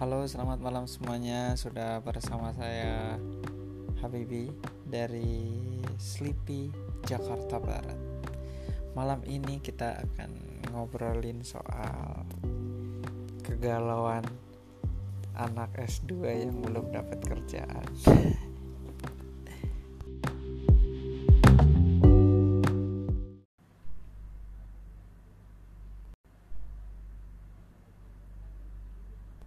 Halo, selamat malam semuanya. Sudah bersama saya Habibi dari Sleepy, Jakarta Barat. Malam ini kita akan ngobrolin soal kegalauan anak S2 yang belum dapat kerjaan.